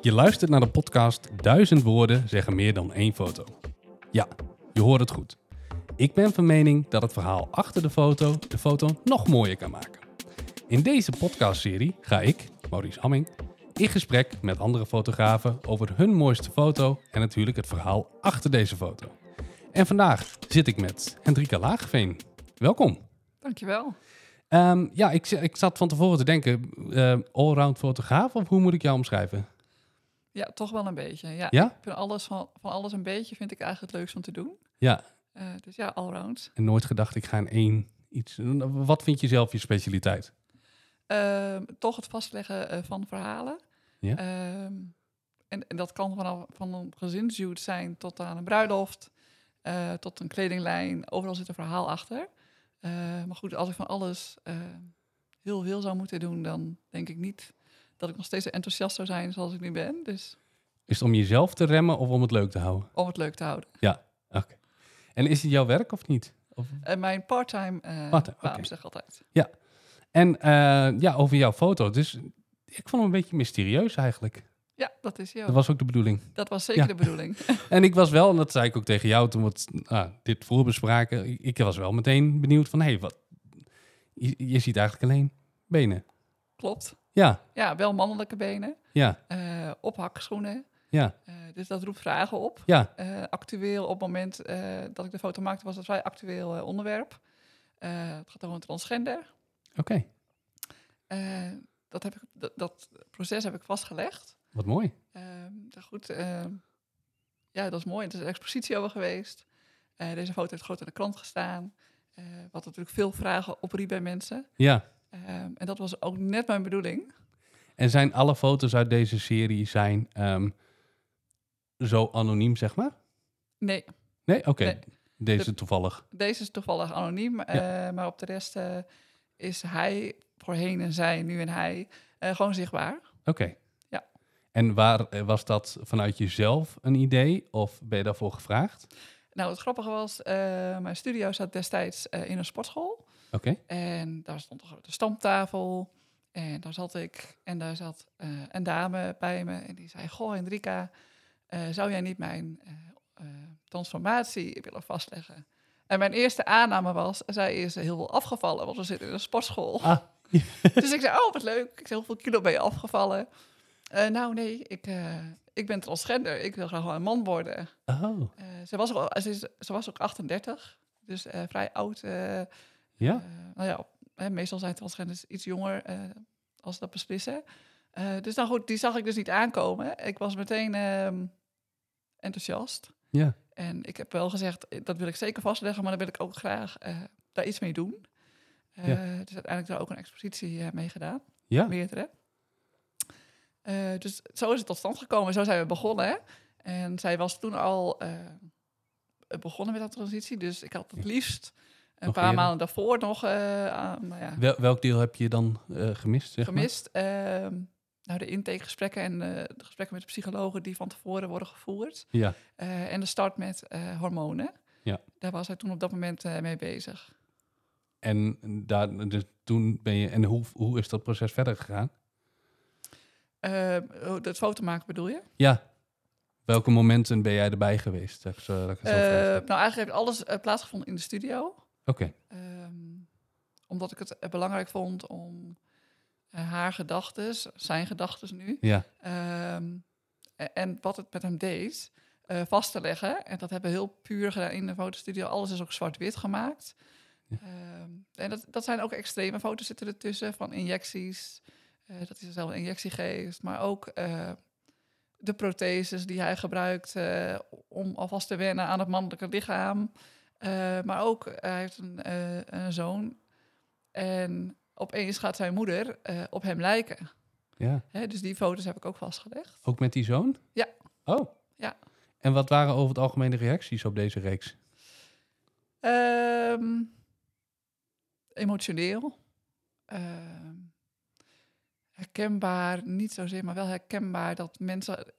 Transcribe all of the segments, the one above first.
Je luistert naar de podcast Duizend woorden zeggen meer dan één foto. Ja, je hoort het goed. Ik ben van mening dat het verhaal achter de foto de foto nog mooier kan maken. In deze podcastserie ga ik, Maurice Hamming, in gesprek met andere fotografen over hun mooiste foto en natuurlijk het verhaal achter deze foto. En vandaag zit ik met Hendrika Laagveen. Welkom. Dankjewel. Ehm ja, ik, ik zat van tevoren te denken, uh, allround fotograaf of hoe moet ik jou omschrijven? Ja, toch wel een beetje. Ja, Ja? Ik vind alles van, van alles een beetje vind ik eigenlijk het leukst om te doen. Ja, Eh, dus ja, allround. en nooit gedacht ik ga in één iets. Wat vind je zelf je specialiteit? Ehm, toch het vastleggen eh, van verhalen. Ja. Ehm, en, en dat kan vanaf van een gezinsshoot zijn tot aan een bruiloft, eh, tot een kledinglijn. Overal zit een verhaal achter. Maar goed, als ik van alles heel veel zou moeten doen, dan denk ik niet dat ik nog steeds enthousiast zou zijn zoals ik nu ben. Dus Is het om jezelf te remmen of om het leuk te houden? om het leuk te houden. Oké. En is het jouw werk of niet? Of... En mijn part-time eh oké. zeg altijd. En eh, ja, over jouw foto. Dus ik vond hem een beetje mysterieus eigenlijk. Ja, dat is jou. Dat was ook de bedoeling. Dat was zeker Ja. de bedoeling. En ik was wel, en dat zei ik ook tegen jou toen we het, ah, dit voorbespraken. Ik, ik was wel meteen benieuwd van, hé, hey, wat? Je, je ziet eigenlijk alleen benen. Klopt. Ja, Ja, wel mannelijke benen. ja, eh ophakschoenen. ja, Eh, dus dat roept vragen op. ja. Eh, actueel, op het moment dat ik de foto maakte, was het een vrij actueel onderwerp. Het gaat over een transgender. Oké, dat, heb ik, dat, dat proces heb ik vastgelegd. wat mooi. Ehm, goed, ehm, ja, dat is mooi. Er is een expositie over geweest. Deze foto heeft groot in de krant gestaan. Wat natuurlijk veel vragen opriep bij mensen. Ja. Ehm, en dat was ook net mijn bedoeling. En zijn alle foto's uit deze serie zijn ehm, zo anoniem, zeg maar? Nee, Nee? Oké, Nee. deze toevallig. deze is toevallig anoniem. eh, maar op de rest eh, is hij voorheen en zij, nu en hij, eh, gewoon zichtbaar. Oké. Ja. En waar was dat vanuit jezelf een idee of ben je daarvoor gevraagd? Nou, het grappige was, mijn studio zat destijds in een sportschool. Oké. En daar stond een grote stamptafel. En daar zat ik. En daar zat eh, een dame bij me. En die zei: Goh, Hendrika, eh, zou jij niet mijn eh, transformatie willen vastleggen? En mijn eerste aanname was: zij is heel veel afgevallen, want we zitten in een sportschool. Ah. dus ik zei: Oh, wat leuk. Ik zei: Hoeveel kilo ben je afgevallen? Nou, nee, ik, ik ben transgender. Ik wil graag wel een man worden. Oh, ze, was ook, ze, is- ze was ook 38, dus vrij oud. Ja? eh, nou ja, hè, meestal zijn transgenders iets jonger eh, als ze dat beslissen. Eh, dus nou goed, die zag ik dus niet aankomen. Ik was meteen ehm, enthousiast. Ja. En ik heb wel gezegd, dat wil ik zeker vastleggen, maar dan wil ik ook graag daar iets mee doen. Ja. Dus uiteindelijk daar ook een expositie mee gedaan, Ja? meerdere. Dus zo is het tot stand gekomen. Zo zijn we begonnen. hè. En zij was toen al begonnen met dat transitie. Dus ik had het liefst een Nog paar eerder. maanden daarvoor nog eh, aan, nou ja, Wel, welk deel heb je dan eh, gemist, zeg gemist. Ehm, nou, de intakegesprekken en eh, de gesprekken met de psychologen die van tevoren worden gevoerd. maar? Ja. En de start met hormonen. Ja. Daar was hij toen op dat moment mee bezig. En daar, dus toen ben je... En hoe, hoe is dat proces verder gegaan? Eh, het foto maken bedoel je? Ja. Welke momenten ben jij erbij geweest? Dat ik zo, dat ik zo Eh, vraag. nou, eigenlijk heeft alles plaatsgevonden in de studio. Oké. Ehm, omdat ik het eh, belangrijk vond om eh, haar gedachten, zijn gedachten nu, Ja. ehm, en wat het met hem deed, eh, vast te leggen. En dat hebben we heel puur gedaan in de fotostudio. Alles is ook zwart-wit gemaakt. Ja. Ehm, en dat, dat zijn ook extreme foto's zitten ertussen van injecties. dat hij zelf een injectie geeft. Maar ook de protheses die hij gebruikt om alvast te wennen aan het mannelijke lichaam. Eh, maar ook, eh, hij heeft een, eh, een zoon. En opeens gaat zijn moeder op hem lijken. Ja. Hè, dus die foto's heb ik ook vastgelegd. Ook met die zoon? Ja. Oh. Ja. En wat waren over het algemeen de reacties op deze reeks? Ehm, emotioneel. Ehm, herkenbaar, niet zozeer, maar wel herkenbaar dat mensen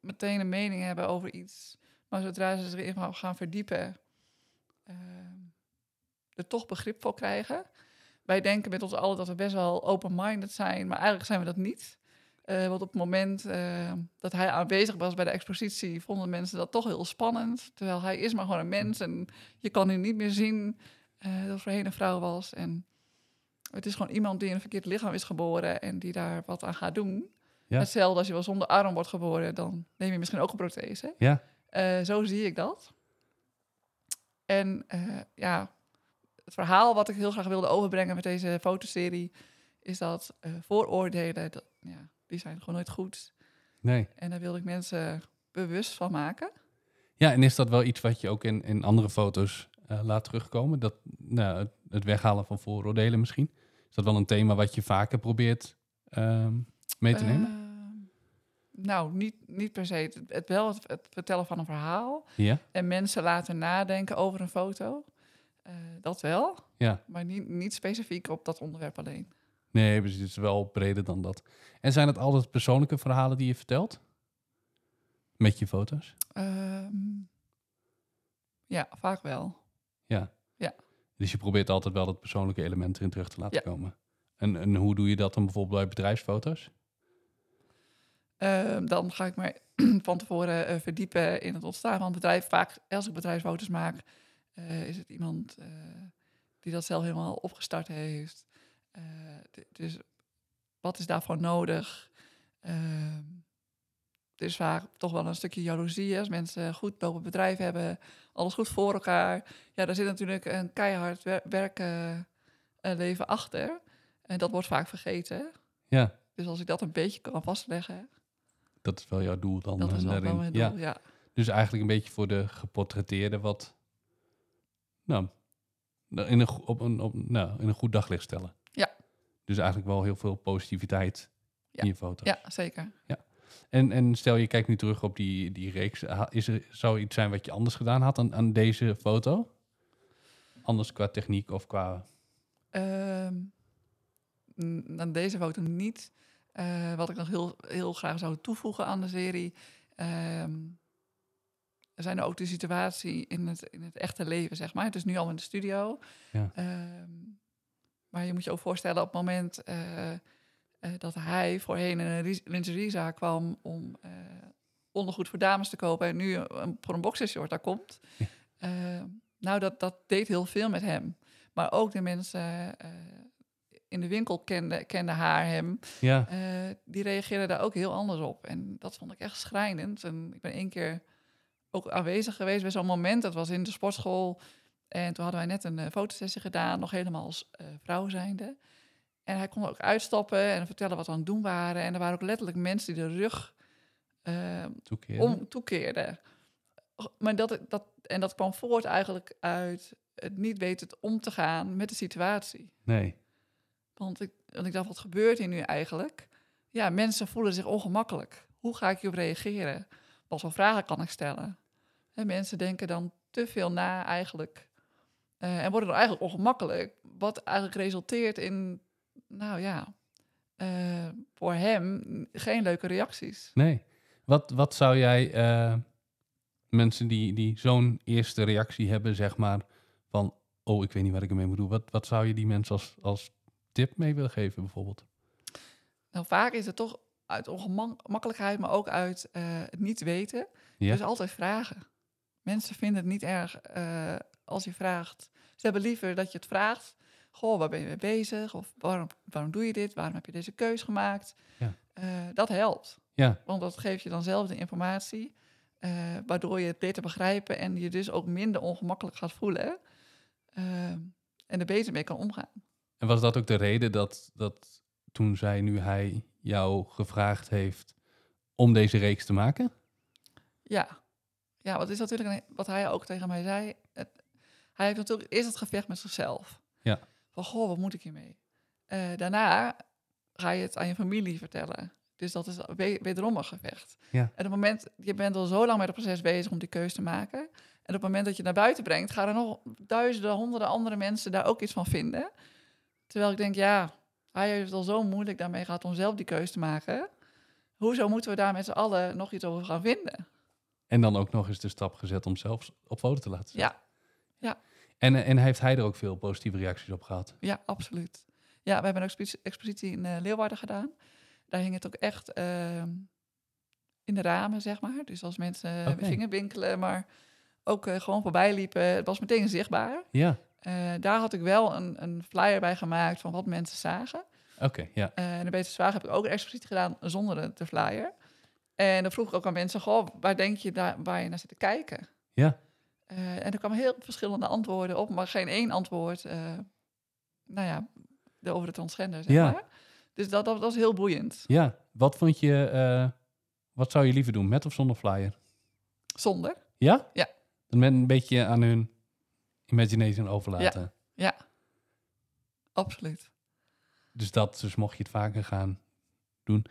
meteen een mening hebben over iets. Maar zodra ze zich erin gaan verdiepen, er toch begrip voor krijgen. Wij denken met ons allen dat we best wel open-minded zijn, maar eigenlijk zijn we dat niet. Eh, want op het moment eh, dat hij aanwezig was bij de expositie, vonden mensen dat toch heel spannend. Terwijl hij is maar gewoon een mens en je kan nu niet meer zien eh, dat voorheen een vrouw was. En het is gewoon iemand die in een verkeerd lichaam is geboren en die daar wat aan gaat doen. Ja. Hetzelfde als je wel zonder arm wordt geboren, dan neem je misschien ook een prothese. Ja, Eh, zo zie ik dat. En eh, ja, het verhaal wat ik heel graag wilde overbrengen met deze fotoserie is dat eh, vooroordelen, dat, ja, die zijn gewoon nooit goed. nee. En daar wilde ik mensen bewust van maken. Ja, en is dat wel iets wat je ook in, in andere foto's eh, laat terugkomen? Dat, nou, het, het weghalen van vooroordelen misschien? Is dat wel een thema wat je vaker probeert ehm, mee te nemen? Nou, niet, niet per se. Het, het wel het, het vertellen van een verhaal ja? en mensen laten nadenken over een foto. Eh, dat wel, Ja. maar niet, niet specifiek op dat onderwerp alleen. Nee, precies, het is wel breder dan dat. En zijn het altijd persoonlijke verhalen die je vertelt? Met je foto's? Ehm, ja, vaak wel. Ja. Ja. Dus je probeert altijd wel dat persoonlijke element erin terug te laten Ja. komen. En, en hoe doe je dat dan bijvoorbeeld bij bedrijfsfoto's? Ehm, dan ga ik me van tevoren eh, verdiepen in het ontstaan van het bedrijf. Vaak, als ik bedrijfsfoto's maak, eh, is het iemand eh, die dat zelf helemaal opgestart heeft. Dus wat is daarvoor nodig? Ehm, er is vaak toch wel een stukje jaloezie als mensen goed lopen bedrijf hebben, alles goed voor elkaar. Ja, daar zit natuurlijk een keihard wer- werken leven achter. En dat wordt vaak vergeten. Ja, Dus als ik dat een beetje kan vastleggen, dat is wel jouw doel dan. dat is wel, wel daarin. mijn Ja. doel. Ja. Dus eigenlijk een beetje voor de geportretteerde wat... Nou, in een, op een, op, nou, in een goed daglicht stellen. Ja. Dus eigenlijk wel heel veel positiviteit Ja. in je foto's. ja, zeker. En, en stel je kijkt nu terug op die, die reeks. Is er, zou iets zijn wat je anders gedaan had aan, aan deze foto? Anders qua techniek of qua... Ehm, n- aan deze foto niet. Eh, wat ik nog heel, heel graag zou toevoegen aan de serie. ehm, er zijn ook de situatie in het, in het echte leven, zeg maar. Het is nu al in de studio. Ja. Ehm, maar je moet je ook voorstellen op het moment eh, eh, dat hij voorheen in een ri- lingeriezaak kwam om ondergoed voor dames te kopen en nu een, voor een boxershort daar komt. Ja. Eh, nou, dat, dat deed heel veel met hem. Maar ook de mensen in de winkel kenden, kenden haar hem. Ja, Eh, die reageerden daar ook heel anders op. En dat vond ik echt schrijnend. En ik ben één keer ook aanwezig geweest bij zo'n moment. Dat was in de sportschool. En toen hadden wij net een eh, fotosessie gedaan, nog helemaal als eh, vrouw zijnde. En hij kon ook uitstappen en vertellen wat we aan het doen waren. En er waren ook letterlijk mensen die de rug eh, toekeren. om toekeerden. Maar dat, dat, en dat kwam voort eigenlijk uit het niet weten om te gaan met de situatie. Nee. Want ik, want ik dacht, wat gebeurt hier nu eigenlijk? Ja, mensen voelen zich ongemakkelijk. Hoe ga ik hierop reageren? Wat voor vragen kan ik stellen? En mensen denken dan te veel na eigenlijk. eh, en worden dan eigenlijk ongemakkelijk. Wat eigenlijk resulteert in, nou ja, eh, voor hem geen leuke reacties. Nee. Wat, wat zou jij eh, mensen die, die zo'n eerste reactie hebben, zeg maar, van, oh, ik weet niet wat ik ermee moet doen. Wat, wat zou je die mensen als, als tip mee willen geven, bijvoorbeeld? Nou, vaak is het toch uit ongemakkelijkheid, maar ook uit eh, het niet weten. Ja. Dus altijd vragen. Mensen vinden het niet erg eh, als je vraagt. Ze hebben liever dat je het vraagt. Goh, waar ben je mee bezig? Of waarom, waarom doe je dit? Waarom heb je deze keus gemaakt? Ja. Eh, dat helpt. Ja, Want dat geeft je dan zelf de informatie. waardoor je het beter begrijpen en je dus ook minder ongemakkelijk gaat voelen. en er beter mee kan omgaan. En was dat ook de reden dat, dat toen zij, nu hij jou gevraagd heeft om deze reeks te maken? Ja, ja wat is natuurlijk een- wat hij ook tegen mij zei. Het, hij heeft natuurlijk eerst het gevecht met zichzelf. Ja. Van, goh, wat moet ik hiermee? Eh, daarna ga je het aan je familie vertellen. Dus dat is we- wederom een gevecht. Ja. En op het moment, je bent al zo lang met het proces bezig om die keuze te maken. En op het moment dat je het naar buiten brengt, gaan er nog duizenden, honderden andere mensen daar ook iets van vinden. Terwijl ik denk, ja, hij heeft het al zo moeilijk daarmee gehad om zelf die keuze te maken. Hoezo moeten we daar met z'n allen nog iets over gaan vinden? En dan ook nog eens de stap gezet om zelfs op foto te laten zetten. Ja, En, eh, en heeft hij er ook veel positieve reacties op gehad? ja, absoluut. Ja, we hebben een expo- expositie in eh, Leeuwarden gedaan. Daar hing het ook echt ehm, in de ramen, zeg maar. Dus als mensen Oké. gingen winkelen, maar ook eh, gewoon voorbij liepen, het was meteen zichtbaar. Ja, Eh, daar had ik wel een, een flyer bij gemaakt van wat mensen zagen. oké, ja. Eh, en de Beter Zwaag heb ik ook expliciet gedaan zonder de, flyer. En dan vroeg ik ook aan mensen, goh, waar denk je daar, waar je naar zit te kijken? Ja. Eh, en er kwamen heel verschillende antwoorden op, maar geen één antwoord, nou ja, over de transgender, zeg maar. Dus dat, dat, was heel boeiend. Ja, wat vond je, wat zou je liever doen, met of zonder flyer? Zonder. Ja? Ja. Dat men een beetje aan hun imagination overlaten. Ja, absoluut. Dus dat, dus mocht je het vaker gaan doen,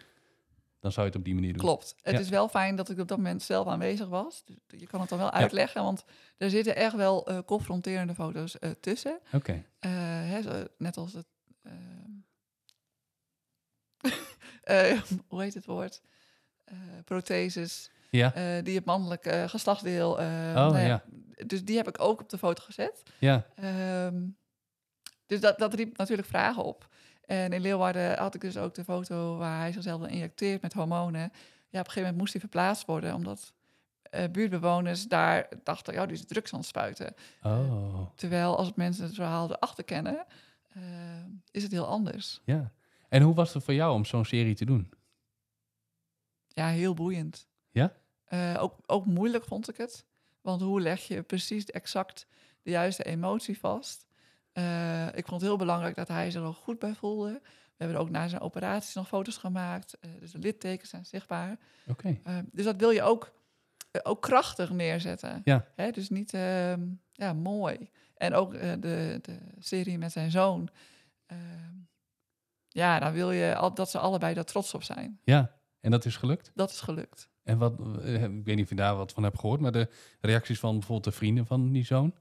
dan zou je het op die manier doen. Klopt. Het Ja. is wel fijn dat ik op dat moment zelf aanwezig was. Dus je kan het dan wel uitleggen, want er zitten echt wel eh, confronterende foto's eh, tussen. Oké, Eh, hè, zo- net als het. ehm, eh, hoe heet het woord? Protheses. Ja, eh, die het mannelijke eh, geslachtsdeel. eh, Oh, nou ja. Dus die heb ik ook op de foto gezet. ja, Ehm, dus dat, dat riep natuurlijk vragen op. En in Leeuwarden had ik dus ook de foto waar hij zichzelf dan injecteert met hormonen. Ja, op een gegeven moment moest hij verplaatst worden, omdat buurtbewoners daar dachten, ja, die is drugs aan het spuiten. oh, Terwijl als mensen het verhaal erachter kennen, is het heel anders. ja. En hoe was het voor jou om zo'n serie te doen? Ja, heel boeiend. Ja? Eh, ook, ook moeilijk vond ik het. Want hoe leg je precies exact de juiste emotie vast? Eh, ik vond het heel belangrijk dat hij zich er ook goed bij voelde. We hebben ook na zijn operaties nog foto's gemaakt. eh, dus de littekens zijn zichtbaar. Oké, dus dat wil je ook, ook krachtig neerzetten. Ja. Hè, dus niet ehm, ja, mooi. En ook de, de serie met zijn zoon. ehm, ja, dan wil je al, dat ze allebei daar trots op zijn. ja. En dat is gelukt? Dat is gelukt. En wat, eh, ik weet niet of je daar wat van hebt gehoord, maar de reacties van bijvoorbeeld de vrienden van die zoon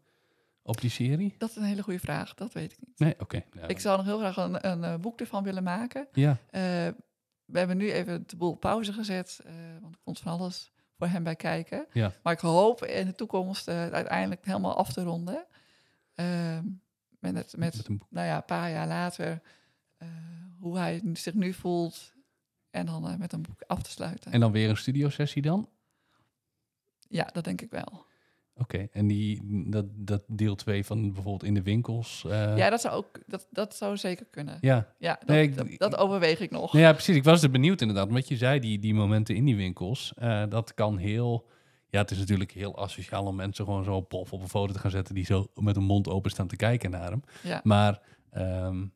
op die serie? Dat is een hele goede vraag. Dat weet ik niet. Nee, oké. Ja, Ik zou nog heel graag een, een, eh, boek ervan willen maken. ja, Eh, we hebben nu even de boel pauze gezet, eh, want er komt van alles voor hem bij kijken. Ja. Maar ik hoop in de toekomst uiteindelijk helemaal af te ronden. Ehm, met, het, met, met nou ja, een paar jaar later, hoe hij zich nu voelt. En dan eh, met een boek af te sluiten. En dan weer een studiosessie dan? Ja, dat denk ik wel. Oké, en die, dat, dat deel 2 van bijvoorbeeld in de winkels. eh, ja, dat zou ook dat, dat zou zeker kunnen. ja. Ja, dat, Nee, ik- dat, dat overweeg ik nog. Nou ja, precies. Ik was er benieuwd inderdaad. Wat je zei, die, die momenten in die winkels, eh, dat kan heel... Ja, het is natuurlijk heel asociaal om mensen gewoon zo pof op een foto te gaan zetten die zo met een mond open staan te kijken naar hem. Ja. Maar ehm,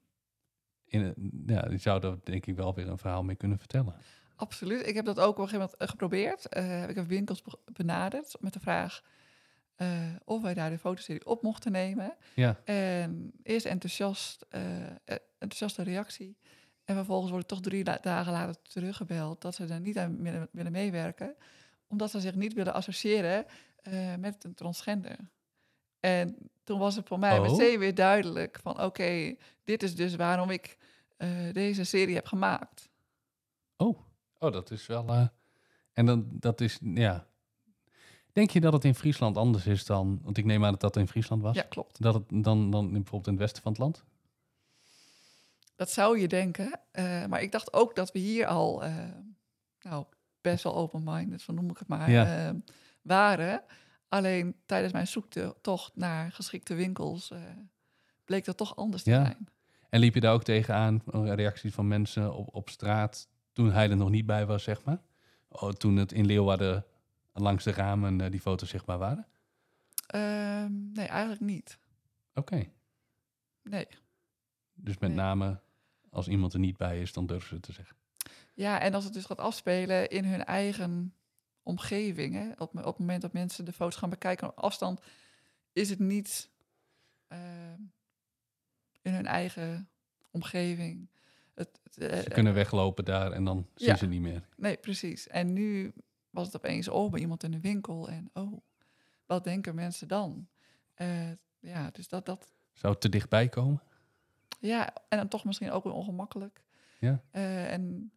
in, ja, je zou daar denk ik wel weer een verhaal mee kunnen vertellen. Absoluut. Ik heb dat ook op een gegeven moment eh, geprobeerd. Eh, heb ik heb winkels be- benaderd met de vraag eh, of wij daar de fotoserie op mochten nemen. Ja, En eerst enthousiast, eh, enthousiaste reactie. En vervolgens wordt het toch drie dagen later teruggebeld dat ze er niet aan willen, meewerken. Omdat ze zich niet willen associëren met een transgender. En toen was het voor mij Oh. meteen weer duidelijk van oké, dit is dus waarom ik eh, deze serie heb gemaakt. Oh, oh dat is wel... eh, en dan, dat is, ja... Denk je dat het in Friesland anders is dan... Want ik neem aan dat dat in Friesland was. Ja, klopt. Dat het dan, dan bijvoorbeeld in het westen van het land? Dat zou je denken. eh, maar ik dacht ook dat we hier al nou, best wel open-minded, zo noem ik het maar, Ja. waren. Alleen tijdens mijn zoektocht naar geschikte winkels eh, bleek dat toch anders te Ja. zijn. En liep je daar ook tegenaan, reacties van mensen op, op straat, toen hij er nog niet bij was, zeg maar? Oh, toen het in Leeuwarden langs de ramen eh, die foto's zichtbaar waren? Ehm, nee, eigenlijk niet. Oké. Nee. Dus met Nee. name als iemand er niet bij is, dan durven ze het te zeggen. Ja, en als het dus gaat afspelen in hun eigen omgeving, hè, op, op het moment dat mensen de foto's gaan bekijken op afstand, is het niet ehm, in hun eigen omgeving. Het, het, eh, Ze kunnen weglopen daar en dan zien Ja. ze niet meer. Nee, precies. En nu was het opeens, oh, bij iemand in de winkel. En oh, wat denken mensen dan? Eh, ja, dus dat, dat, Zou het te dichtbij komen? ja, en dan toch misschien ook weer ongemakkelijk. Ja. Eh, en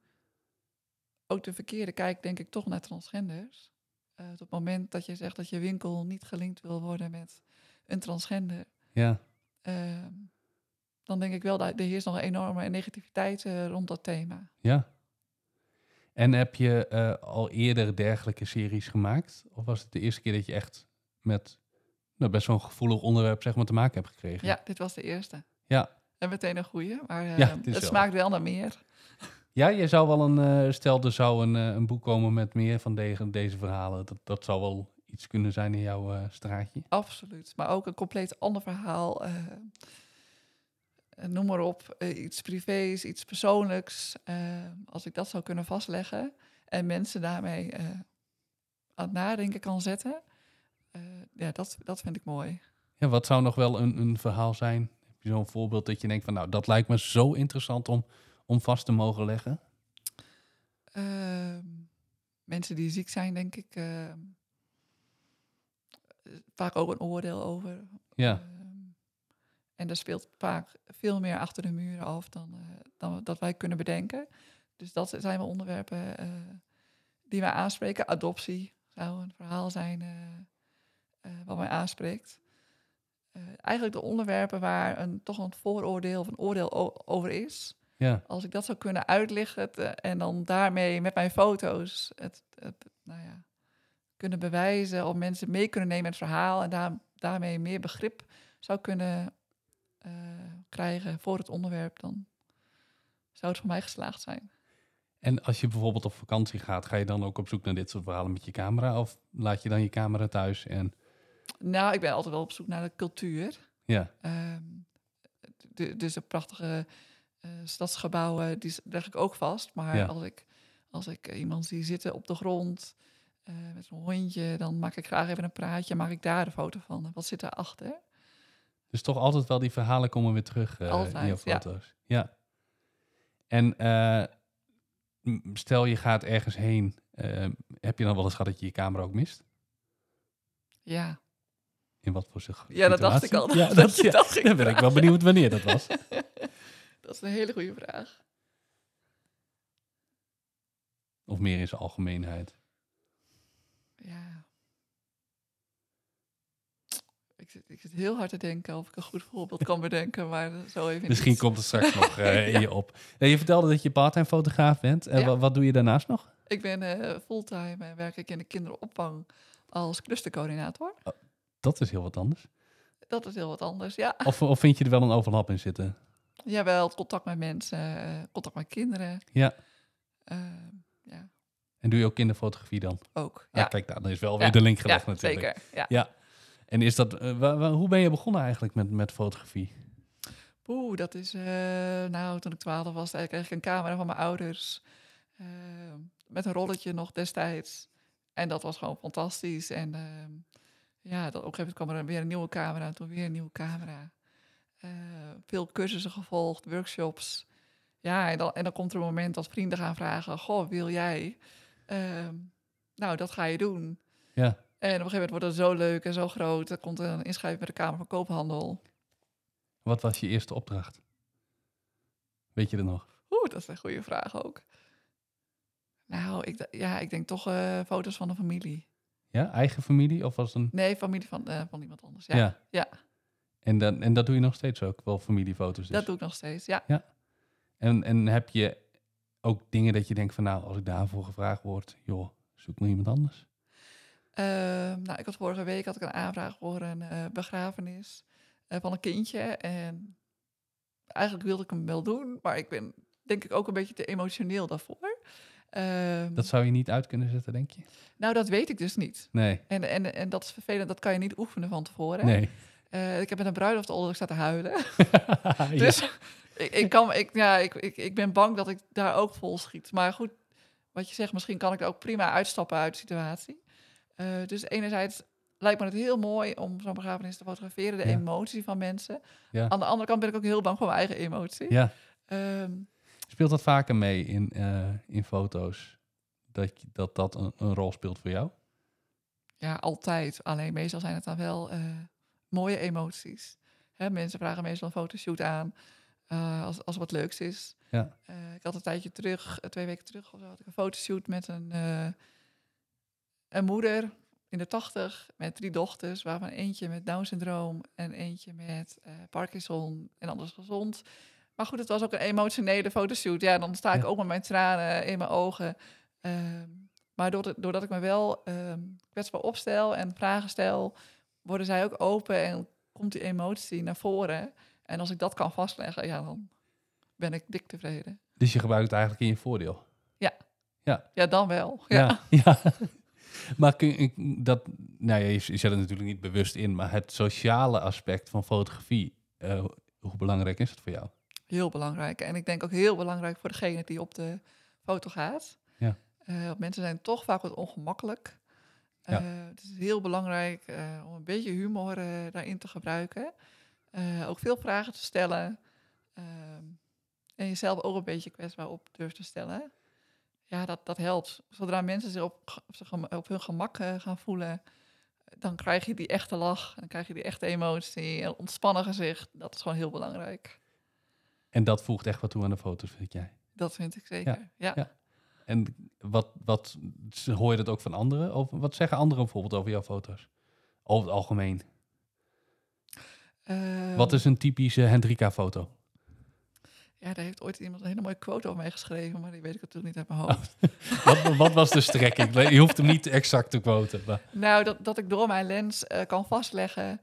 ook de verkeerde kijk, denk ik, toch naar transgenders. Eh, op het moment dat je zegt dat je winkel niet gelinkt wil worden met een transgender, Ja, eh, dan denk ik wel dat er heerst nog een enorme negativiteit eh, rond dat thema. ja. En heb je eh, al eerder dergelijke series gemaakt? Of was het de eerste keer dat je echt met nou, best wel een gevoelig onderwerp zeg maar, te maken hebt gekregen? Ja, dit was de eerste. Ja. En meteen een goeie, maar eh, Ja, het het smaakt wel naar meer. Ja, je zou wel een, eh, stel er zou een, eh, een boek komen met meer van deze, deze verhalen. Dat, dat zou wel iets kunnen zijn in jouw eh, straatje. Absoluut. Maar ook een compleet ander verhaal. noem maar op, iets privés, iets persoonlijks. als ik dat zou kunnen vastleggen en mensen daarmee aan het nadenken kan zetten. ja, dat, dat vind ik mooi. Ja, wat zou nog wel een, een verhaal zijn? Heb je zo'n voorbeeld dat je denkt van nou, dat lijkt me zo interessant om, om vast te mogen leggen? Ehm, mensen die ziek zijn, denk ik, ehm, eh, vaak ook een oordeel over. Ja, Ehm, en er speelt vaak veel meer achter de muren af dan, eh, dan dat wij kunnen bedenken. Dus dat zijn wel onderwerpen eh, die wij aanspreken. Adoptie zou een verhaal zijn eh, wat mij aanspreekt. Eigenlijk de onderwerpen waar een, toch een vooroordeel of een oordeel over is. Ja, Als ik dat zou kunnen het, eh, en dan daarmee met mijn foto's het, het nou ja, kunnen bewijzen of mensen mee kunnen nemen in het verhaal en daar, daarmee meer begrip zou kunnen eh, krijgen voor het onderwerp, dan zou het voor mij geslaagd zijn. En als je bijvoorbeeld op vakantie gaat, ga je dan ook op zoek naar dit soort verhalen met je camera? Of laat je dan je camera thuis en Nou, ik ben altijd wel op zoek naar de cultuur. ja, Ehm, dus de prachtige stadsgebouwen, die s- leg ik ook vast. Maar Ja. als ik, als ik eh, iemand zie zitten op de grond eh, met een hondje, dan maak ik graag even een praatje. Maak ik daar een foto van. Wat zit daarachter? dus toch altijd wel die verhalen komen weer terug eh, in Altijd, je ja. foto's. Ja. En eh, stel je gaat ergens heen, eh, heb je dan wel eens gehad dat je je camera ook mist? Ja, In wat voor zich? ja dat dacht ik al. Ja, dat, dat, je ja, dat ging dan ben ik wel benieuwd wanneer dat was. Dat is een hele goede vraag. Of meer in zijn algemeenheid. Ja. Ik zit, ik zit heel hard te denken of ik een goed voorbeeld kan bedenken, maar zo even Misschien niet. komt het straks nog eh, in je op. Eh, je vertelde dat je part-time fotograaf bent. En Ja. wat, wat doe je daarnaast nog? Ik ben eh, fulltime en werk ik in de kinderopvang als clustercoördinator. Dat is heel wat anders. Dat is heel wat anders, ja. Of, of vind je er wel een overlap in zitten? Jawel, contact met mensen, eh, contact met kinderen. Ja. eh, ja, En doe je ook kinderfotografie dan? ook. Ja, Ja, kijk, daar dan is wel Ja, weer de link ja gelegd natuurlijk. zeker. Ja. Ja. En is dat, eh, hoe ben je begonnen eigenlijk met, met fotografie? Oeh, dat is, nou, toen ik twaalf was, kreeg ik een camera van mijn ouders. met een rolletje nog destijds. En dat was gewoon fantastisch. En ja, dat, op een gegeven moment kwam er weer een nieuwe camera. En toen weer een nieuwe camera. Eh, veel cursussen gevolgd, workshops. Ja, en dan, en dan komt er een moment dat vrienden gaan vragen... Goh, wil jij? Ehm, nou, dat ga je doen. Ja. En op een gegeven moment wordt het zo leuk en zo groot. Er komt een inschrijving bij de Kamer van Koophandel. Wat was je eerste opdracht? Weet je er nog? Oeh, dat is een goede vraag ook. Nou, ik, ja, ik denk toch eh, foto's van de familie. Ja, eigen familie of was een... Nee, familie van, eh, van iemand anders. Ja, Ja. ja. En, dan, en dat doe je nog steeds ook, wel familiefoto's dus. dat doe ik nog steeds. Ja. En, en heb je ook dingen dat je denkt van nou, als ik daarvoor gevraagd word, joh, zoek maar iemand anders. Ehm, nou, ik had vorige week had ik een aanvraag voor een eh, begrafenis eh, van een kindje. En eigenlijk wilde ik hem wel doen, maar ik ben denk ik ook een beetje te emotioneel daarvoor. Ehm, Dat zou je niet uit kunnen zetten, denk je? Nou, dat weet ik dus niet. Nee, En, en, en dat is vervelend, dat kan je niet oefenen van tevoren. nee. Eh, ik heb met een bruiloft al dat ik sta te huilen. Ja. Dus ik, ik, kan, ik, ja, ik, ik, ik ben bang dat ik daar ook vol schiet. Maar goed, wat je zegt, misschien kan ik er ook prima uitstappen uit de situatie. Eh, dus enerzijds lijkt me het heel mooi om zo'n begrafenis te fotograferen, de Ja. emotie van mensen. Ja. Aan de andere kant ben ik ook heel bang voor mijn eigen emotie. ja. Ehm, Speelt dat vaker mee in, eh, in foto's? Dat dat, dat een, een rol speelt voor jou? ja, altijd. Alleen meestal zijn het dan wel mooie emoties. Hè, mensen vragen meestal een fotoshoot aan eh, als, als wat leuks is. Ja. Eh, ik had een tijdje terug, eh, twee weken terug, of zo, had ik een fotoshoot met een, een moeder in de tachtig met drie dochters, waarvan eentje met Down syndroom en eentje met Parkinson en anders gezond. Maar goed, het was ook een emotionele fotoshoot. Ja, dan sta ik Ja. ook met mijn tranen in mijn ogen Ehm, maar doordat, doordat ik me wel ehm kwetsbaar opstel en vragen stel, worden zij ook open en komt die emotie naar voren. En als ik dat kan vastleggen, ja, dan ben ik dik tevreden. Dus je gebruikt het eigenlijk in je voordeel. Ja, dan wel. Ja. Ja. ja. maar kun je dat, nou ja, je, zet het natuurlijk niet bewust in, maar het sociale aspect van fotografie, eh, hoe belangrijk is het voor jou? Heel belangrijk. En ik denk ook heel belangrijk voor degene die op de foto gaat. Ja. Eh, mensen zijn toch vaak wat ongemakkelijk. Ja. Eh, het is heel belangrijk eh, om een beetje humor eh, daarin te gebruiken. Ook veel vragen te stellen. Ehm, en jezelf ook een beetje kwetsbaar op durft te stellen. Ja, dat, dat helpt. Zodra mensen zich op, op, zich gem- op hun gemak gaan voelen, dan krijg je die echte lach. Dan krijg je die echte emotie. Een ontspannen gezicht. Dat is gewoon heel belangrijk. En dat voegt echt wat toe aan de foto's, vind jij? Dat vind ik zeker. Ja. ja. En wat, wat hoor je dat ook van anderen? Over, wat zeggen anderen bijvoorbeeld over jouw foto's? Over het algemeen. Ehm, Wat is een typische Hendrika-foto? Ja, daar heeft ooit iemand een hele mooie quote over mij geschreven, maar die weet ik natuurlijk niet uit mijn hoofd. wat, wat was de strekking? Je hoeft hem niet exact te quoten. Maar... Nou, dat, dat ik door mijn lens eh, kan vastleggen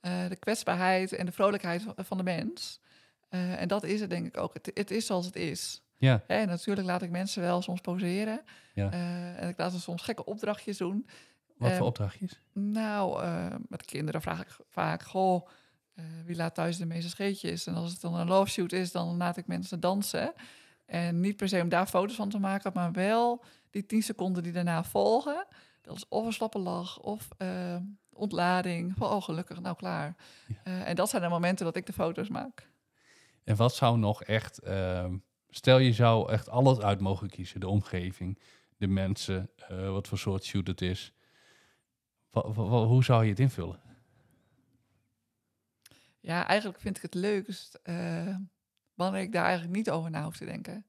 eh, de kwetsbaarheid en de vrolijkheid van, van de mens. Eh, en dat is het denk ik ook. Het, het is zoals het is. Ja, Hè, natuurlijk laat ik mensen wel soms poseren. Ja. Eh, en ik laat ze soms gekke opdrachtjes doen. wat voor opdrachtjes? Nou, eh, met kinderen vraag ik vaak, goh, eh, wie laat thuis de meeste scheetjes? En als het dan een love shoot is, dan laat ik mensen dansen. En niet per se om daar foto's van te maken, maar wel die tien seconden die daarna volgen. Dat is of een slappe lach of ontlading. Van, oh, gelukkig, nou klaar. Ja. En dat zijn de momenten dat ik de foto's maak. En wat zou nog echt... ehm, stel je zou echt alles uit mogen kiezen. De omgeving, de mensen, eh, wat voor soort shoot het is. Wa- wa- wa- hoe zou je het invullen? Ja, eigenlijk vind ik het leukst eh, wanneer ik daar eigenlijk niet over na hoef te denken.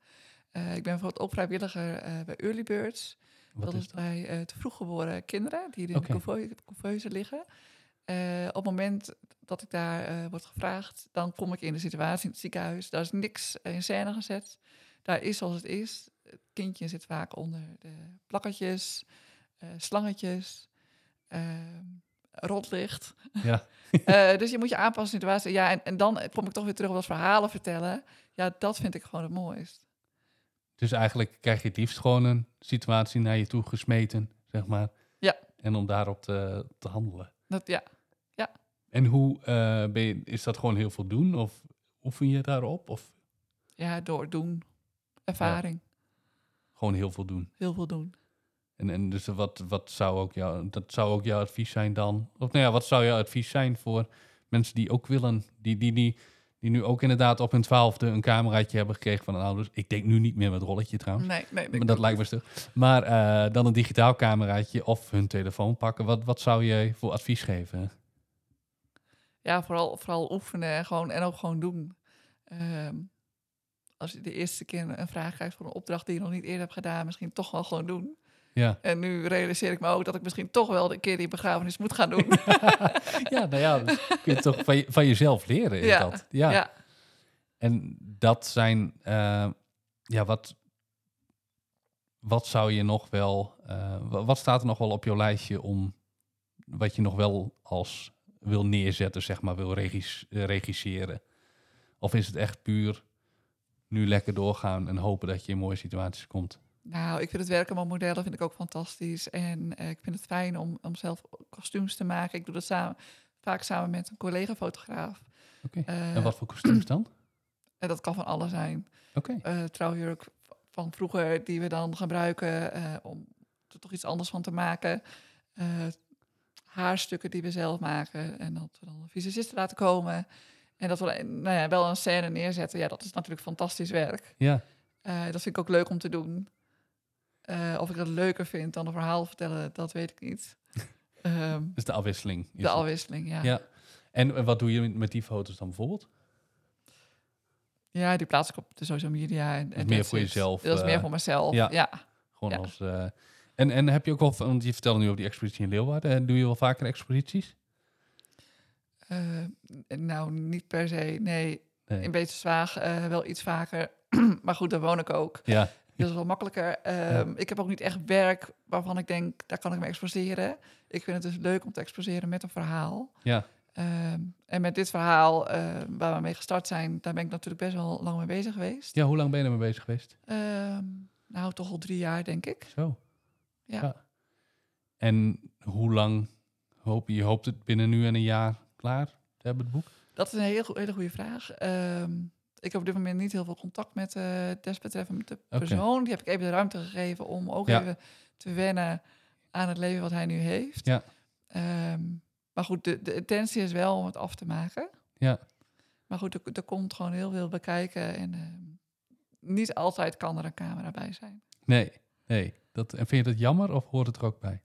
Eh, ik ben bijvoorbeeld ook vrijwilliger eh, bij Early Birds. Wat dat is bij te vroeg geboren kinderen die in de couveuse- liggen. Op het moment dat ik daar eh, word gevraagd, dan kom ik in de situatie in het ziekenhuis. Daar is niks in scène gezet. Daar is zoals het is. Het kindje zit vaak onder de plakketjes, eh, slangetjes, eh, rotlicht. Ja. Dus je moet je aanpassen aan de situatie. Ja, en, en dan kom ik toch weer terug op dat verhalen vertellen. Ja, dat vind ik gewoon het mooist. Dus eigenlijk krijg je het liefst gewoon een situatie naar je toe gesmeten, zeg maar. Ja. En om daarop te, te handelen. Dat, ja, En hoe eh, ben je, is dat gewoon heel veel doen? Of oefen je daarop? Of ja, door doen. Ervaring. gewoon heel veel doen? Heel veel doen. En, en dus wat, wat zou ook jouw, dat zou ook jouw advies zijn dan? Of nou ja, wat zou jouw advies zijn voor mensen die ook willen, die, die, die, die nu ook inderdaad op hun twaalfde een cameraatje hebben gekregen van hun ouders? Ik denk nu niet meer met rolletje trouwens. Nee, nee. Maar dat lijkt me stuk. Maar eh, dan een digitaal cameraatje of hun telefoon pakken. Wat, wat zou je voor advies geven? Ja, vooral, vooral oefenen en, gewoon, en ook gewoon doen. Ehm, als je de eerste keer een- vraag krijgt voor een opdracht die je nog niet eerder hebt gedaan, misschien toch wel gewoon doen. Ja, En nu realiseer ik me ook dat ik misschien toch wel de keer die begrafenis moet gaan doen. ja nou ja, dat kun je toch van, je- van jezelf leren. Is Ja, dat. Ja. ja. En dat zijn, eh, ja, wat, wat zou je nog wel, eh, wa- wat staat er nog wel op jouw lijstje om, wat je nog wel als wil neerzetten, zeg maar, wil regis, eh, regisseren? Of is het echt puur nu lekker doorgaan en hopen dat je in mooie situaties komt? Nou, ik vind het werken met modellen vind ik ook fantastisch. En eh, ik vind het fijn om, om zelf kostuums te maken. Ik doe dat samen, vaak samen met een collega-fotograaf. Oké. Eh, en wat voor kostuums dan? En dat kan van alles zijn. Oké. eh trouwjurk van vroeger die we dan gebruiken eh, om er toch iets anders van te maken. Haarstukken die we zelf maken en dat we dan een visagist laten komen. En dat we nou ja, wel een scène neerzetten. Ja, dat is natuurlijk fantastisch werk. Ja, Eh, dat vind ik ook leuk om te doen. Eh, of ik dat leuker vind dan een verhaal vertellen, dat weet ik niet. Ehm, dus de afwisseling. is de het. afwisseling, ja. Ja. En eh, wat doe je met- die foto's dan bijvoorbeeld? Ja, die plaats ik op de social media. En, en meer voor jezelf, Dat is meer voor mezelf, ja. ja. Gewoon Ja. als. En, en heb je ook wel, want je vertelde nu over die expositie in Leeuwarden. En doe je wel vaker exposities? Eh, nou, niet per se. Nee, Nee. in Beterswaag eh wel iets vaker. maar goed, daar woon ik ook. Ja, Dat is wel makkelijker. Ehm, Ik heb ook niet echt werk waarvan ik denk, daar kan ik me exposeren. Ik vind het dus leuk om te exposeren met een verhaal. Ja, Ehm, en met dit verhaal ehm, waar we mee gestart zijn, daar ben ik natuurlijk best wel lang mee bezig geweest. ja hoe lang ben je ermee bezig geweest? Ehm, nou, toch al drie jaar, denk ik. Zo. Ja. Ja. En hoe lang hoop je? Je hoopt het binnen nu en een jaar klaar te hebben, het boek? Dat is een heel, hele goede vraag. Ehm, ik heb op dit moment niet heel veel contact met uh, desbetreffende persoon. Die heb ik even de ruimte gegeven om ook Ja. even te wennen aan het leven wat hij nu heeft. Ja. Ehm, maar goed, de, de intentie is wel om het af te maken. Ja. Maar goed, er, er komt gewoon heel veel bekijken. En ehm, niet altijd kan er een camera bij zijn. Nee, nee. Dat, en vind je dat jammer of hoort het er ook bij?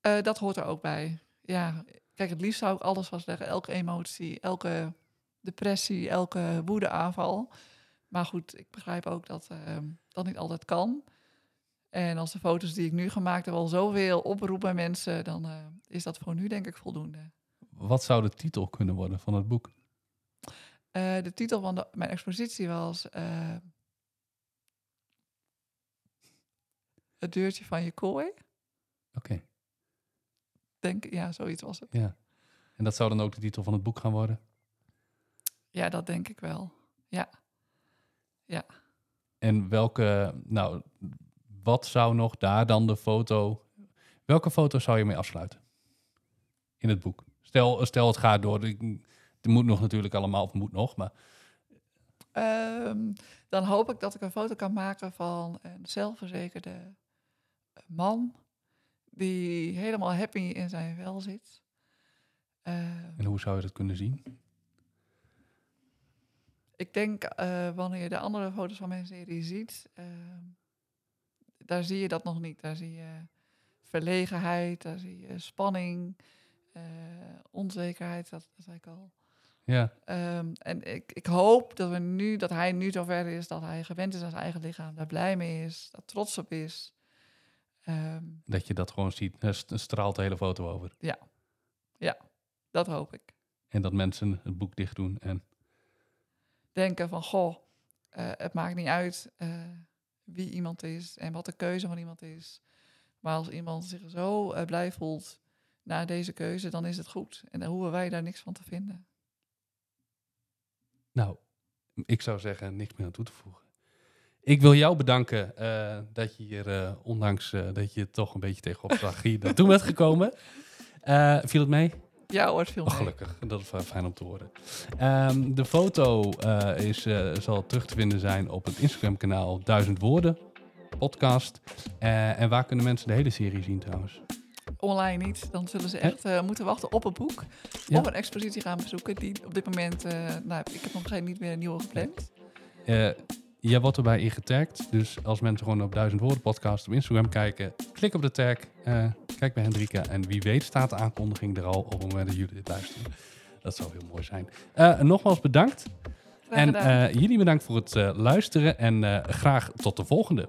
Eh, dat hoort er ook bij. Ja, kijk, het liefst zou ik alles vastleggen. Elke emotie, elke depressie, elke woedeaanval. Maar goed, ik begrijp ook dat ehm, dat niet altijd kan. En als de foto's die ik nu gemaakt heb al zoveel oproepen bij mensen, dan eh, is dat voor nu denk ik voldoende. Wat zou de titel kunnen worden van het boek? Eh, de titel van de, mijn expositie was Het deurtje van je kooi. Oké, Denk, ja, zoiets was het. ja. En dat zou dan ook de titel van het boek gaan worden? Ja, dat denk ik wel. En welke, nou, wat zou nog daar dan de foto, welke foto zou je mee afsluiten in het boek? Stel, stel het gaat door, het moet nog natuurlijk allemaal, of moet nog, maar Ehm, dan hoop ik dat ik een foto kan maken van een zelfverzekerde man die helemaal happy in zijn vel zit. Ehm, en hoe zou je dat kunnen zien? ik denk eh, wanneer je de andere foto's van mijn serie ziet, ehm, daar zie je dat nog niet. Daar zie je verlegenheid, daar zie je spanning, eh, onzekerheid, dat, dat zei ik al. Ja, Ehm, en ik, ik hoop dat, we nu, dat hij nu zover is dat hij gewend is aan zijn eigen lichaam, daar blij mee is, daar trots op is. Ehm, dat je dat gewoon ziet, er st- straalt de hele foto over. dat hoop ik. En dat mensen het boek dicht doen en Denken van, goh, eh, het maakt niet uit eh, wie iemand is en wat de keuze van iemand is. Maar als iemand zich zo eh, blij voelt na deze keuze, dan is het goed. En dan hoeven wij daar niks van te vinden. Nou, ik zou zeggen, niks meer aan toe te voegen. Ik wil jou bedanken eh, dat je hier, eh, ondanks eh, dat je toch een beetje tegenop zag, hier naartoe bent gekomen. Viel het mee? Ja hoor, veel Oh, gelukkig, dat is fijn om te horen. Ehm, de foto is, zal terug te vinden zijn op het Instagram-kanaal Duizend Woorden podcast. En waar kunnen mensen de hele serie zien trouwens? Online niet. Dan zullen ze echt moeten wachten op een boek. Ja. Of een expositie gaan bezoeken. Die op dit moment, nou, ik heb nog geen niet meer een nieuwe gepland. Jij wordt erbij ingetagd. Dus als mensen gewoon op Duizend Woorden podcast op Instagram kijken, klik op de tag, eh, kijk bij Hendrika. En wie weet staat de aankondiging er al op het moment dat jullie dit luisteren. Dat zou heel mooi zijn. Eh, nogmaals bedankt. En eh, jullie bedankt voor het luisteren. En graag tot de volgende.